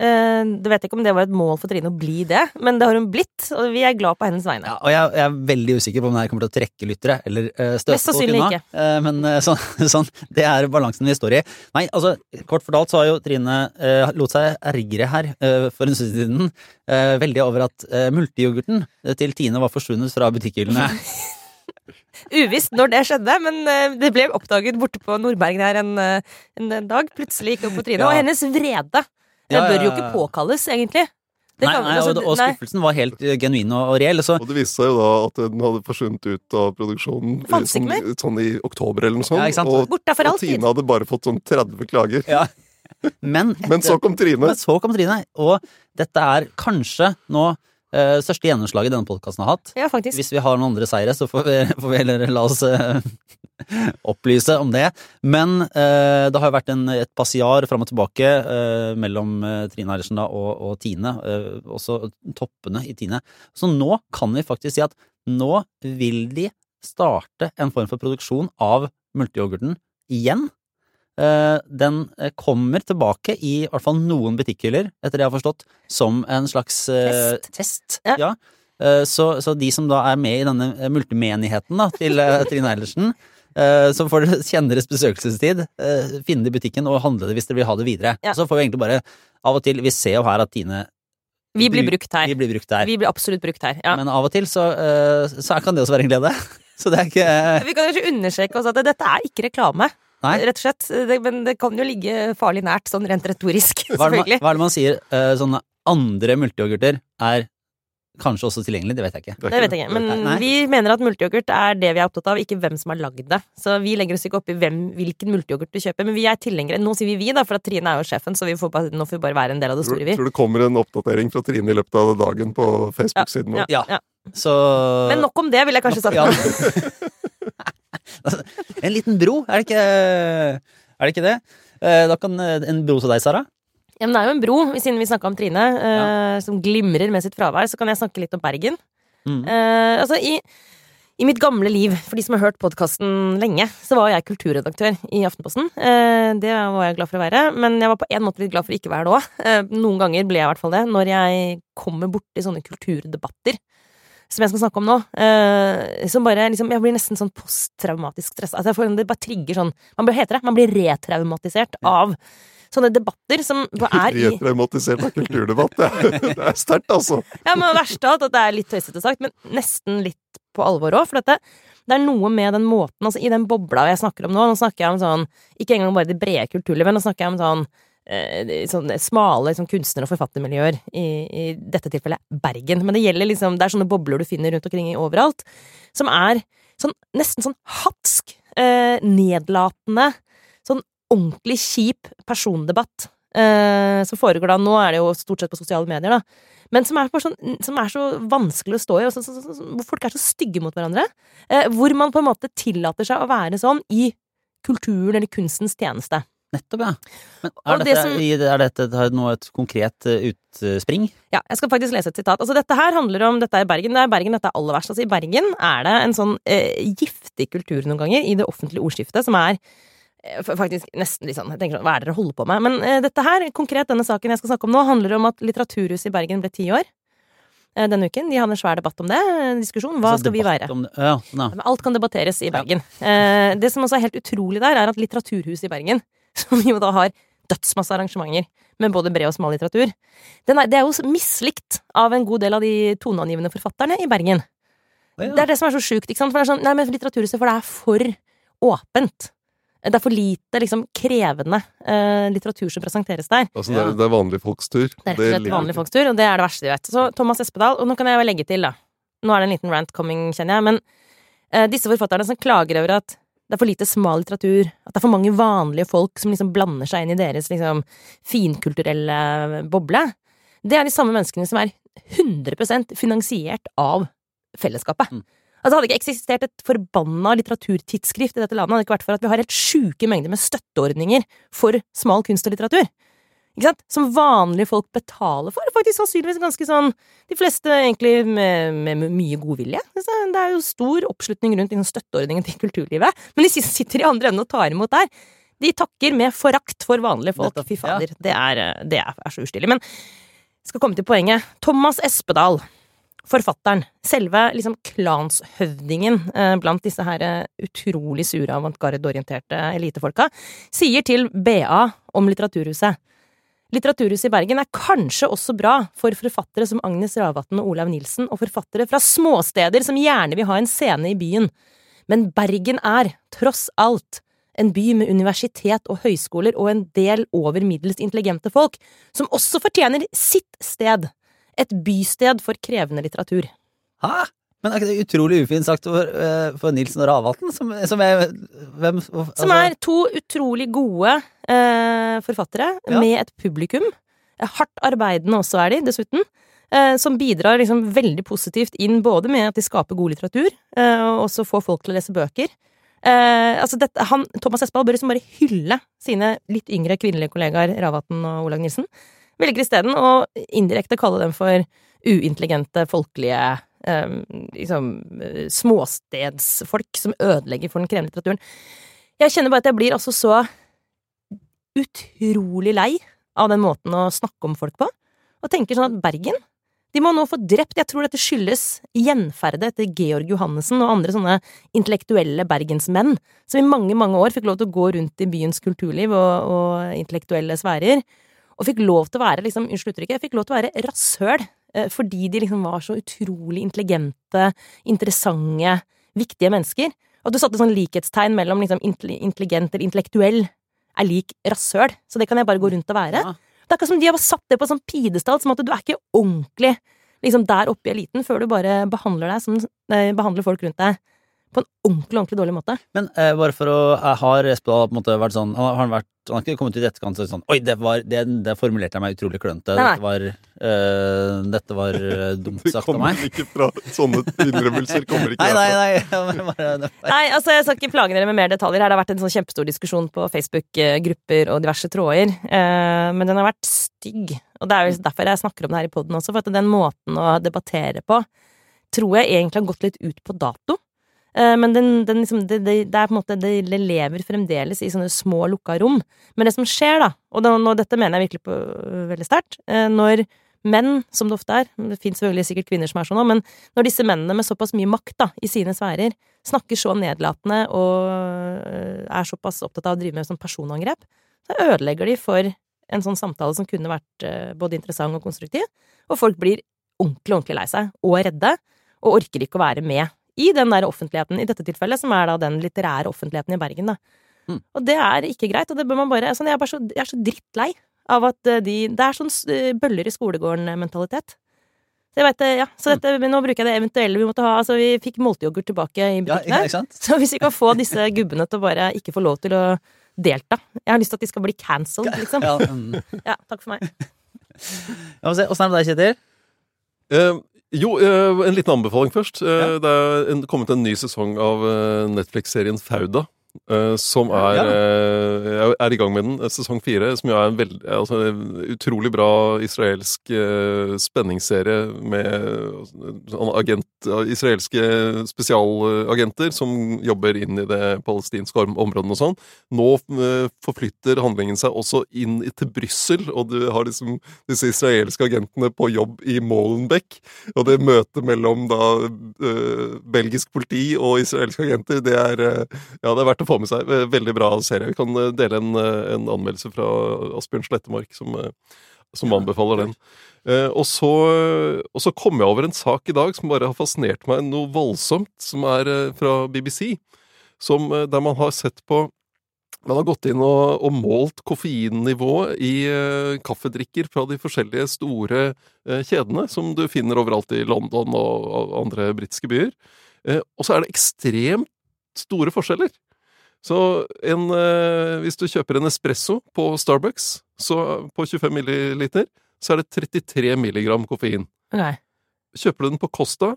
Eh, Det vet ikke om det var et mål for Trine å bli det, men det har hun blitt, og vi er glad på hennes vegne. Ja, og jeg, jeg er veldig usikker på om det her kommer til å trekke lyttere eller uh, støte folk unna. Eh, men eh, sånn, sånn, det er balansen vi står i. Nei, altså, kort fortalt så har jo Trine uh, lot seg ergre her for en stund siden veldig over at uh, multiyoghurten eh, til Tine var forsvunnet fra butikkhyllene. Uvisst når det skjedde, men det ble oppdaget borte på Nordbergen her en, en dag. Plutselig gikk det opp på Trine. Ja. Og hennes vrede det bør jo ikke påkalles, egentlig. Det Nei, kan- nei, altså, og, og nei. skuffelsen var helt eh, genuin og, og reell. Så Og det viste seg jo da at den hadde forsvunnet ut av produksjonen sånn, sånn i oktober eller noe sånt. Ja, og, og alltid. Tine hadde bare fått sånn 30 klager. ja. Men, Men så kom Trine. Men så kom Trine, og dette er kanskje nå uh, største gjennomslaget denne podkasten har hatt. Ja, faktisk. Hvis vi har noen andre seire, så får vi, får vi heller la oss eh, opplyse om det. Men eh, det har jo vært en, et passiar fram og tilbake eh, mellom eh, Trine Eilertsen og, og Tine. eh, også toppene i Tine. Så nå kan vi faktisk si at nå vil de starte en form for produksjon av multeyoghurten igjen. Eh, den eh, kommer tilbake i hvert fall noen butikkhyller, etter det jeg har forstått, som en slags Test. test. Ja. Ja. Så, så de som da er med i denne multimenigheten da, til Trine Eilertsen, eh, så får kjenne deres besøkelsestid, eh, finne det i butikken og handle det hvis dere vil ha det videre. Ja. Så får vi egentlig bare Av og til Vi ser jo her at Tine Vi blir brukt her. Vi blir brukt her. Vi blir absolutt brukt her. Ja. Men av og til så, eh, så kan det også være en glede. Så det er ikke Vi kan kanskje understreke også at dette er ikke reklame. Nei. Rett og slett. Det, men det kan jo ligge farlig nært, sånn rent retorisk. Hva er det man, hva er det man sier? Sånne andre multiyoghurter er kanskje også tilgjengelig, det vet jeg ikke. Det Det vet jeg ikke. Men Nei. vi mener at multiyoghurt er det vi er opptatt av, ikke hvem som har lagd det. Så vi legger oss ikke opp i hvem, hvilken multiyoghurt du kjøper. Men vi er tilhengere. Nå sier vi vi, da, for at Trine er jo sjefen, så vi får bare, nå får vi bare være en del av det store, vi. tror det kommer en oppdatering fra Trine i løpet av dagen på Facebook-siden vår. Ja, Ja. ja. Så Men nok om det, vil jeg kanskje sagt. Ja. En liten bro, er det ikke, er det, ikke det? Eh, Da kan eh, en bro til deg, Sara. Ja, men det er jo en bro, siden vi snakka om Trine, eh, som glimrer med sitt fravær, så kan jeg snakke litt om Bergen. Mm. Eh, altså, i, i mitt gamle liv, for de som har hørt podkasten lenge, så var jeg kulturredaktør i Aftenposten. Eh, det var jeg glad for å være, men jeg var på en måte litt glad for å ikke være det òg. Eh, noen ganger ble jeg i hvert fall det, når jeg kommer borti sånne kulturdebatter. Som jeg skal snakke om nå. uh, som bare liksom Jeg blir nesten sånn posttraumatisk stressa. Altså, det bare trigger sånn Man blir, heter det, man blir retraumatisert av sånne debatter som er i Retraumatisert av kulturdebatt. Det er, det er sterkt, altså. Ja, men det verste av alt at det er litt tøysete sagt, men nesten litt på alvor òg. For dette, det er noe med den måten, altså i den bobla jeg snakker om nå Nå snakker jeg om sånn Ikke engang bare det brede kulturlivet, nå snakker jeg om sånn eh, smale liksom, kunstner- og forfattermiljøer, i, i dette tilfellet Bergen. Men det gjelder liksom Det er sånne bobler du finner rundt omkring overalt, som er sånn nesten sånn hatsk, eh, nedlatende, sånn ordentlig kjip persondebatt eh, som foregår da. Nå er det jo stort sett på sosiale medier, da. Men som er, sånn, som er så vanskelig å stå i, og så, så, så, hvor folk er så stygge mot hverandre. Eh, hvor man på en måte tillater seg å være sånn i kulturen eller kunstens tjeneste. Nettopp, ja. Men er dette, det som- er dette nå et konkret eh, utspring? Ja, jeg skal faktisk lese et sitat. Altså, dette her handler om Dette er Bergen. Det er Bergen dette er aller verst. Altså, I Bergen er det en sånn eh, giftig kultur noen ganger i det offentlige ordskiftet som er faktisk nesten litt sånn Jeg tenker sånn, Hva er det dere holder på med? Men eh, dette her, konkret denne saken jeg skal snakke om nå, handler om at Litteraturhuset i Bergen ble ti år eh, denne uken. De hadde en svær debatt om det. en Diskusjon. Hva Altså, skal vi være? Ja, ja. Alt kan debatteres i Bergen. Eh, det som også er helt utrolig der, er at Litteraturhuset i Bergen, som jo da har dødsmasse arrangementer med både bred og smal litteratur, den er, det er jo mislikt av en god del av de toneangivende forfatterne i Bergen. Ja. Det er det som er så sjukt. ikke sant? For det er sånn, nei, men Litteraturhuset, for det er for åpent. Det er for lite liksom, krevende eh, litteratur som presenteres der. altså det, er, det er vanlig folks tur. Det er rett og slett vanlig folks tur, og det er det verste de vet. Så Thomas Espedal, og nå kan jeg jo legge til, da. Nå er det en liten rant coming, kjenner jeg, men eh, disse forfatterne som klager over at det er for lite smal litteratur, at det er for mange vanlige folk som liksom blander seg inn i deres liksom finkulturelle boble, det er de samme menneskene som er 100 finansiert av fellesskapet. Mm. Altså, det hadde ikke eksistert et forbanna litteraturtidsskrift i dette landet, hadde det ikke vært for at vi har helt sjuke mengder med støtteordninger for smal kunst og litteratur. Ikke sant? Som vanlige folk betaler for. Faktisk sannsynligvis ganske sånn De fleste egentlig med, med, med mye godvilje. Det er jo stor oppslutning rundt liksom, støtteordningen til kulturlivet. Men de sitter i andre enden og tar imot der, de takker med forakt for vanlige folk. Fy fader. Det, er, eh, det er, er så ustilig. Men skal komme til poenget. Thomas Espedal, forfatteren, selve liksom klanshøvdingen eh, blant disse her eh, utrolig sure avantgarde-orienterte elitefolka, sier til BA om Litteraturhuset Litteraturhuset i Bergen er kanskje også bra for forfattere som Agnes Ravatn og Olav Nilsen, og forfattere fra småsteder som gjerne vil ha en scene i byen. Men Bergen er, tross alt, en by med universitet og høyskoler og en del over middels intelligente folk, som også fortjener sitt sted. Et bysted for krevende litteratur. Hæ? Men er ikke det utrolig ufint sagt for, eh, for Nilsen og Ravatn? Som, som er hvem, altså, Som er to utrolig gode eh, forfattere Ja. med et publikum. Hardt arbeidende også er de, dessuten. Eh, som bidrar liksom veldig positivt inn både med at de skaper god litteratur, eh, og også får folk til å lese bøker. Eh, altså dette, han, Thomas Espald bør liksom bare hylle sine litt yngre kvinnelige kollegaer Ravatn og Olag Nilsen. Velger isteden å indirekte kalle dem for uintelligente, folkelige eh, liksom, eh, småstedsfolk som ødelegger for den krevende litteraturen. Jeg kjenner bare at jeg blir altså så utrolig lei av den måten å snakke om folk på, og tenker sånn at Bergen de må nå få drept Jeg tror dette skyldes gjenferdet etter Georg Johannessen og andre sånne intellektuelle bergensmenn som i mange, mange år fikk lov til å gå rundt i byens kulturliv og, og intellektuelle sfærer og fikk lov til å være liksom, unnskyld uttrykket, fikk lov til å være rasshøl. eh, Fordi de liksom var så utrolig intelligente, interessante, viktige mennesker. Og at du satte sånn likhetstegn mellom liksom, intelli- intelligent eller intellektuell er lik rasshøl. Så det kan jeg bare gå rundt og være. Ja. Det er akkurat som de har satt det på sånn pidestall, som at du er ikke ordentlig liksom der oppe i eliten før du bare behandler deg som eh, behandler folk rundt deg på en ordentlig, ordentlig dårlig måte. Men eh, bare for å Jeg Har Espedal på en måte vært sånn Han har, han vært, han har ikke kommet ut i etterkant og sånn Oi, det var det, det formulerte jeg meg utrolig klønete. Dette var, øh, dette var eh, dumt sagt av kommer ikke fra sånne innrømmelser. kommer ikke Nei, nei, nei. bare- det Nei, altså Jeg skal ikke plage dere med mer detaljer. her Det har vært en sånn kjempestor diskusjon på Facebook-grupper og diverse tråder. Eh, men den har vært stygg. Og det er jo derfor jeg snakker om det her i poden også. For at den måten å debattere på tror jeg egentlig har gått litt ut på dato. Eh, men den, den liksom, det, det, det er på en måte Det lever fremdeles i sånne små, lukka rom. Men det som skjer, da, og det, nå, dette mener jeg virkelig på, veldig sterkt, eh, når menn, som det ofte er Det fins sikkert kvinner som er sånn òg, men når disse mennene med såpass mye makt da, i sine sfærer snakker så nedlatende og øh, er såpass opptatt av å drive med sånn personangrep, så ødelegger de for en sånn samtale som kunne vært øh, både interessant og konstruktiv, og folk blir ordentlig, ordentlig lei seg og redde, og orker ikke å være med i den der offentligheten, i dette tilfellet, som er da den litterære offentligheten i Bergen, da. Mm. Og det er ikke greit, og det bør man bare sånn, Jeg er bare så, jeg er så drittlei av at øh, de Det er sånn øh, bøller i skolegården-mentalitet. Så jeg vet det, ja. Så dette, mm. nå bruker jeg det eventuelle vi måtte ha. Altså, vi fikk molteyoghurt tilbake i Ja, butikkene. ikke sant? Så hvis vi kan få disse gubbene til å bare ikke få lov til å delta Jeg har lyst til at de skal bli cancelled, liksom. Ja, mm. Ja, takk for meg. Ja. Åssen er det med deg, Kjetil? Eh, jo, eh, en liten anbefaling først. Eh, Ja. Det er kommet en ny sesong av eh, Netflix-serien Fauda. Eh, som er Ja. uh, er i gang med den. eh, Sesong fire. Som jo er en veld, altså, utrolig bra israelsk uh, spenningsserie med eh, sånn agent, israelske spesialagenter som jobber inn i det palestinske området og sånn. Nå eh, forflytter handlingen seg også inn til Brussel, og du har liksom disse israelske agentene på jobb i Molenbeek. Og det møtet mellom da eh, belgisk politi og israelske agenter, det er eh, Ja, det er verdt å få med seg. Eh, Veldig bra serie. Vi kan eh, dele en, eh, en anmeldelse fra Asbjørn Slettemark som, som anbefaler den. Og, så, og så kom jeg over en sak i dag som bare har fascinert meg noe voldsomt, som er fra BBC. Som, der man har sett på man har gått inn og, og målt koffeinnivået i uh, kaffedrikker fra de forskjellige store uh, kjedene som du finner overalt i London og, og andre britiske byer. Uh, og så er det ekstremt store forskjeller. Så en, eh, hvis du kjøper en espresso på Starbucks så, på 25 milliliter, så er det 33 milligram koffein. Okay. Kjøper du den på Costa,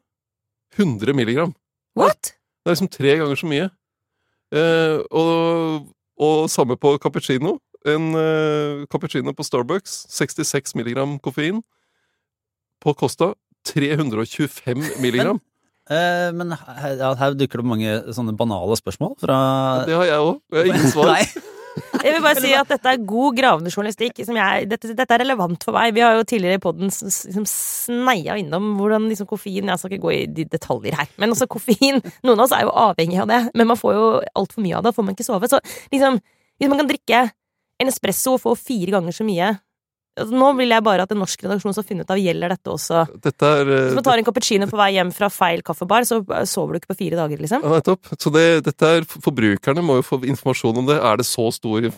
100 milligram. What? Det er liksom tre ganger så mye. Eh, og, og samme på cappuccino. En eh, cappuccino på Starbucks, 66 milligram koffein. På Costa 325 milligram. Eh, men her, ja, her dukker det opp mange sånne banale spørsmål fra Det har jeg òg. Jeg har ingen svar. Nei. Jeg vil bare si at dette er god gravende journalistikk. Som jeg, dette, dette er relevant for meg. Vi har jo tidligere i poden liksom sneia innom hvordan liksom koffein Jeg skal ikke gå i de detaljer her, men også koffein Noen av oss er jo avhengig av det, men man får jo altfor mye av det, får man ikke sove. Så liksom, hvis man kan drikke en espresso og få fire ganger så mye altså, Nå vil jeg bare at en norsk redaksjon skal finne ut av gjelder dette også. Dette er eh, Hvis man tar en cappuccino på vei hjem fra feil kaffebar, så sover du ikke på fire dager, liksom. Ja, nettopp. Så det, dette er, Forbrukerne må jo få informasjon om det. Er det så stor,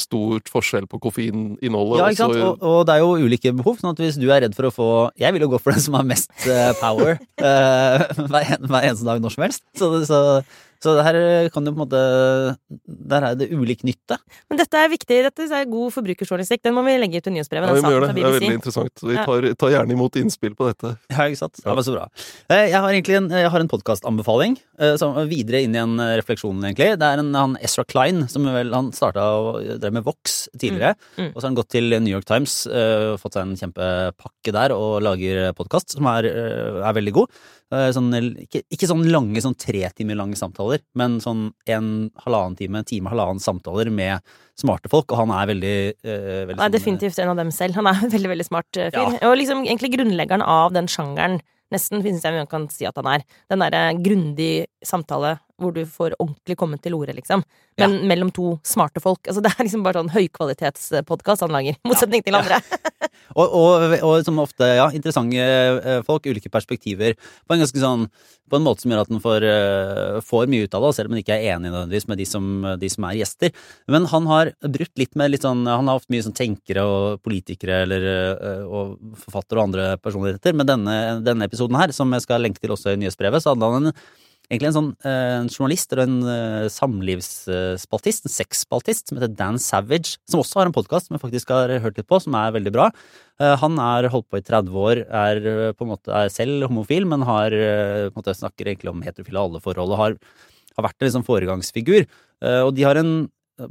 stort forskjell på koffeininnholdet? Ja, ikke sant? også Og, og det er jo ulike behov. sånn at hvis du er redd for å få Jeg vil jo gå for den som har mest eh, power eh, hver, en, hver eneste dag når som helst. Så, så, så det her kan jo på en måte Der er det ulik nytte. Men dette er viktig. Dette er god forbrukerjournalistikk. Den må vi legge ut i nyhetsbrevet. Ja, vi må gjøre det. Det er veldig interessant. Vi tar, tar gjerne imot innspill på dette. Ja, ikke sant? Ja, Det var så bra. Eh, Jeg har egentlig en, jeg har en podkastanbefaling videre inn i en eh, refleksjon, egentlig. Det er en han Ezra Klein, som vel han starta og drev med Vox tidligere. Mm, mm. Og så har han gått til New York Times, eh, fått seg en kjempepakke der og lager podkast, som er, eh, er veldig god. Eh, Sånn, ikke, ikke sånn lange, sånn tre timer lange samtaler, men sånn en halvannen time, time, halvannen samtaler med smarte folk, og han er veldig, eh, veldig Han er sånn, definitivt en av dem selv. Han er en veldig veldig smart eh, fyr. Ja. Og liksom egentlig grunnleggeren av den sjangeren nesten, synes jeg man kan si at han er. Den derre grundig samtale hvor du får ordentlig kommet til orde, liksom. Men mellom to smarte folk. Altså, det er liksom bare sånn høykvalitetspodkast han lager, i motsetning til andre. Og, og, og som ofte, ja, interessante eh, folk, ulike perspektiver, på en ganske sånn På en måte som gjør at den får, eh, får mye ut av det, selv om en ikke er enig nødvendigvis med de som, de som er gjester. Men han har brutt litt med litt sånn Han har ofte mye sånn tenkere og politikere eller, eh, og forfattere og andre personligheter, men denne, denne episoden her, som jeg skal lenke til også i nyhetsbrevet, så hadde han en egentlig en sånn eh, en journalist eller en eh, samlivsspaltist, en sexspaltist, som heter Dan Savage, som også har en podkast som jeg faktisk har hørt litt på, som er veldig bra. Eh, han er holdt på i 30 år, er på en måte er selv homofil, men har på en måte snakker egentlig om heterofile alle forhold, og har, har vært en liksom foregangsfigur. Og de har en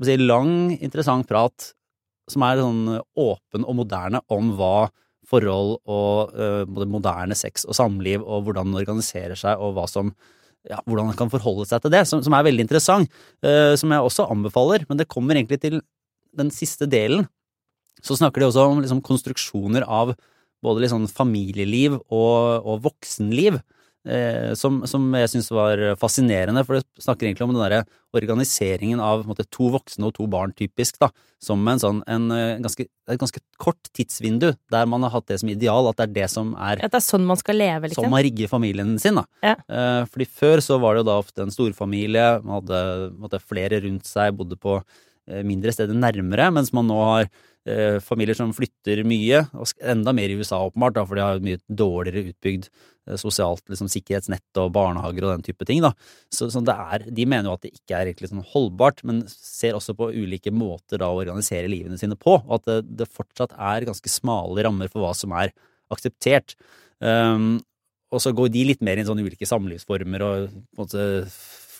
si, lang, interessant prat som er sånn åpen og moderne om hva forhold og uh, moderne sex og samliv og hvordan den organiserer seg og hva som ja, hvordan han kan forholde seg til det, som, som er veldig interessant, uh, som jeg også anbefaler. Men det kommer egentlig til den siste delen. Så snakker de også om liksom, konstruksjoner av både liksom, familieliv og, og voksenliv. Eh, som, som, jeg syns var fascinerende, for det snakker egentlig om den derre organiseringen av måte, to voksne og to barn, typisk, da, som en sånn, en, ganske, et ganske kort tidsvindu, der man har hatt det som ideal, at det er det som er At det er sånn man skal leve, liksom. Sånn man rigger familien sin, da. Ja. Eh, fordi før så var det jo da ofte en storfamilie, man hadde, måtte, flere rundt seg, bodde på eh, mindre steder nærmere, mens man nå har eh, familier som flytter mye, og enda mer i USA åpenbart, da, for de har mye dårligere utbygd eh, sosialt liksom, sikkerhetsnett og barnehager og den type ting. Da. Så, så det er, de mener jo at det ikke er sånn holdbart, men ser også på ulike måter da, å organisere livene sine på, og at det, det fortsatt er ganske smale rammer for hva som er akseptert. Um, og så går de litt mer inn sånne ulike samlivsformer og på en måte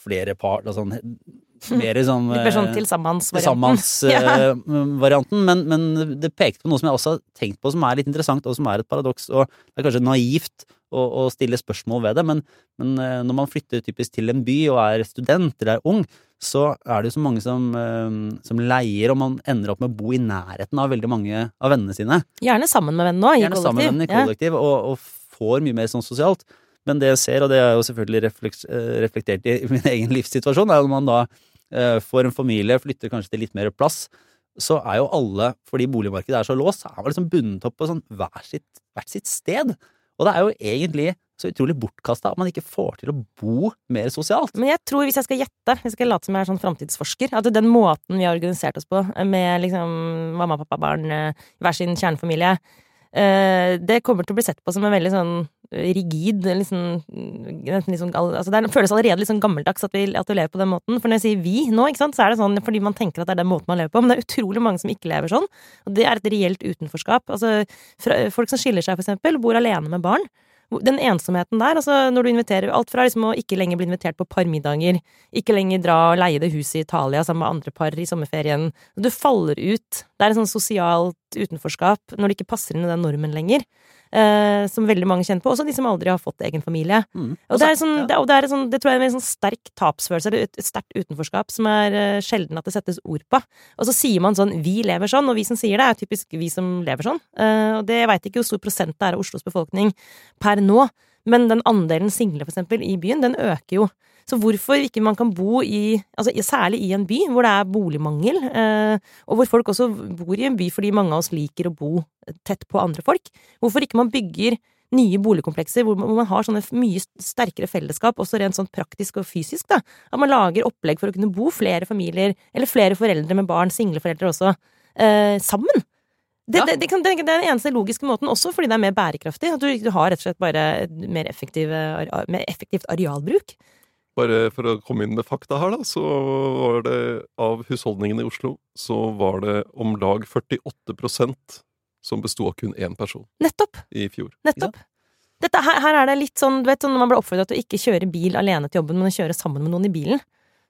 flere par og sånn mer sånn mer sånn eh, tilsammansvarianten. tilsammansvarianten, men, men det pekte på noe som jeg også har tenkt på som er litt interessant, og som er et paradoks, og det er kanskje naivt å, å stille spørsmål ved det, men, men eh, når man flytter typisk til en by og er student eller er ung, så er det jo så mange som, eh, som leier, og man ender opp med å bo i nærheten av veldig mange av vennene sine. Gjerne sammen med vennene òg, i Gjerne sammen med vennene i kollektiv, og, og får mye mer sånn sosialt. Men det jeg ser, og det er jo selvfølgelig eh, reflektert i min egen livssituasjon, er jo når man da får en familie, flytter kanskje til litt mer plass, så er jo alle, fordi boligmarkedet er så låst, så er man liksom bundet opp på sånn hver sitt, hvert sitt sted. Og det er jo egentlig så utrolig bortkasta at man ikke får til å bo mer sosialt. Men jeg tror, hvis jeg skal gjette, hvis jeg skal late som jeg er sånn framtidsforsker, at den måten vi har organisert oss på, med liksom mamma, pappa, barn, eh, hver sin kjernefamilie, eh, det kommer til å bli sett på som en veldig sånn rigid liksom, gal- altså Det føles allerede litt sånn gammeldags at vi, at vi lever på den måten. For når jeg sier vi nå, sant, så er det sånn fordi man tenker at det er den måten man lever på. Men det er utrolig mange som ikke lever sånn. Og det er et reelt utenforskap. Altså, folk som skiller seg, for eksempel, bor alene med barn. Den ensomheten der, altså når du inviterer Alt fra liksom å ikke lenger bli invitert på parmiddager, ikke lenger dra og leie det huset i Italia sammen med andre par i sommerferien. Du faller ut. Det er en sånn utenforskap når det ikke passer inn i den normen lenger. Eh, som veldig mange kjenner på. Også de som aldri har fått egen familie. Mm. Og det, er sånn, ja. det, og det, er sånn, det tror jeg er en sånn sterk tapsfølelse, eller et, sterkt utenforskap, som er eh, sjelden at det settes ord på. Og så sier man sånn 'vi lever sånn', og vi som sier det, er typisk vi som lever sånn. Eh, og det, veit ikke hvor stor prosent det er av Oslos befolkning per nå, men den andelen single, for eksempel, i byen, den øker jo. Så hvorfor ikke man kan bo i altså Særlig i en by hvor det er boligmangel, eh, og hvor folk også bor i en by fordi mange av oss liker å bo tett på andre folk. Hvorfor ikke man bygger nye boligkomplekser hvor man, har sånne mye sterkere fellesskap, også rent sånn praktisk og fysisk, da. At man lager opplegg for å kunne bo flere familier, eller flere foreldre med barn, single foreldre også, eh, sammen. Det, Ja. det, det, kan, det er den eneste logiske måten, også fordi det er mer bærekraftig. At du, du har rett og slett bare mer, mer effektivt arealbruk. Bare for å komme inn med fakta her, da, så var det av husholdningene i Oslo så var det om lag 48% som besto av kun én person Nettopp! i fjor. Nettopp. Dette, her, her er det litt sånn, du vet, sånn når man blir oppfordret til å ikke kjøre bil alene til jobben, men å kjøre sammen med noen i bilen.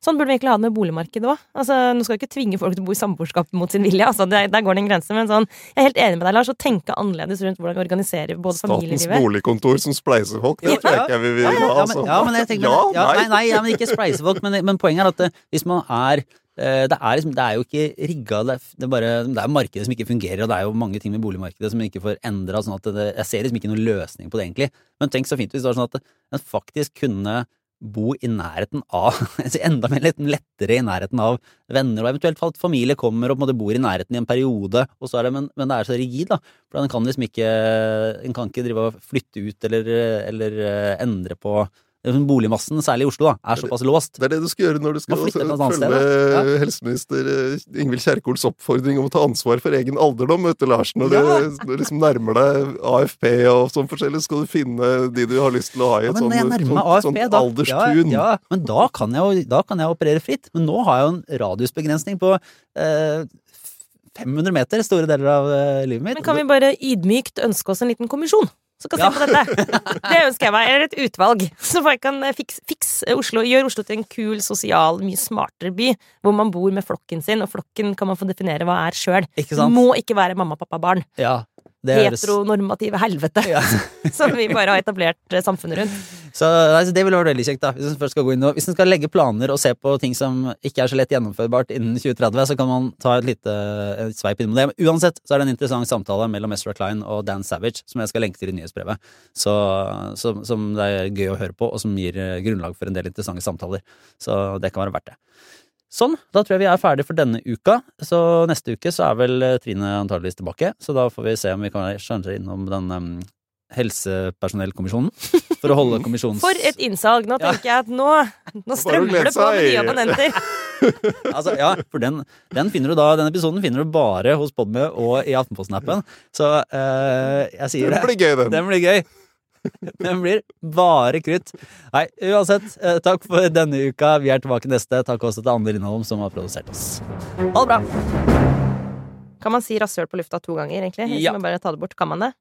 Sånn burde vi egentlig ha det med boligmarkedet òg. Altså, nå skal vi ikke tvinge folk til å bo i samboerskap mot sin vilje, altså, der, der går det en grense. Men sånn, jeg er helt enig med deg, Lars, å tenke annerledes rundt hvordan vi organiserer både Statens familielivet boligkontor som spleiser folk, det Ja, tror jeg ikke vi vil ha. ha. ja, Altså. men, ja, men tenker Ja, ja, nei. nei, nei, ja, men ikke spleisefolk. Men, men poenget er at det, hvis man er eh, det er, liksom, det er jo ikke rigga, det er, det, er bare, det er markedet som ikke fungerer, og det er jo mange ting med boligmarkedet som ikke får endra, sånn at det, jeg ser liksom ikke noen løsning på det, egentlig. Men tenk så fint hvis det var sånn at en faktisk kunne bo i nærheten av Enda mer litt lettere i nærheten av venner, og eventuelt at familie kommer og på en måte bor i nærheten i en periode, og så er det, men, men det er så rigid, da. For en kan liksom ikke En kan ikke drive og flytte ut eller, eller eh, endre på Boligmassen, særlig i Oslo, da, er såpass låst. Det er det du skal gjøre når du skal følge sted, da. helseminister eh, Ingvild Kjerkols oppfordring om å ta ansvar for egen alderdom, vet du, Larsen. Når Ja. du, du liksom nærmer deg AFP og sånn forskjellig, skal du finne de du har lyst til å ha i et ja, sånt, sånt, AFP, sånt da, alderstun. Ja, ja, men da kan, jeg da kan jeg operere fritt. Men nå har jeg jo en radiusbegrensning på eh, 500 meter store deler av eh, livet mitt. Men kan vi bare ydmykt ønske oss en liten kommisjon? Som kan se på dette. Det ønsker jeg meg. Eller et utvalg. Så folk kan fikse fiks Oslo, gjøre Oslo til en kul, sosial, mye smartere by. Hvor man bor med flokken sin, og flokken kan man få definere hva er sjøl. Må ikke være mamma, pappa, barn. Ja, det Heteronormative helvete. ja. Som vi bare har etablert eh, samfunnet rundt. Så altså, det ville vært veldig kjekt, da. Hvis en først skal gå inn og Hvis en skal legge planer og se på ting som ikke er så lett gjennomførbart innen 2030, så kan man ta et lite et sveip innom det. Men uansett så er det en interessant samtale mellom Ezra Klein og Dan Savage, som jeg skal lenke til i nyhetsbrevet. Så, som, som det er gøy å høre på, og som gir eh, grunnlag for en del interessante samtaler. Så det kan være verdt det. Sånn, da tror jeg vi er ferdig for denne uka. Så neste uke så er vel eh, Trine antageligvis tilbake, så da får vi se om vi kan skjønne innom den um, helsepersonellkommisjonen. For å holde kommisjons... For et innsalg! Nå Ja. tenker jeg at nå, nå strømmer det på med nye abonnenter. Altså, ja, for den, den finner du da, den episoden finner du bare hos Podme og i Aftenposten-appen. Så uh, jeg sier Det det. blir gøy, den. Den blir gøy. Den blir bare krutt. Nei, uansett, eh, takk for denne uka. Vi er tilbake neste. Takk også til Ander Lindholm som har produsert oss. Ha det bra! Kan man si rasshøl på lufta to ganger, egentlig? Ja. man bare ta det bort, kan man det?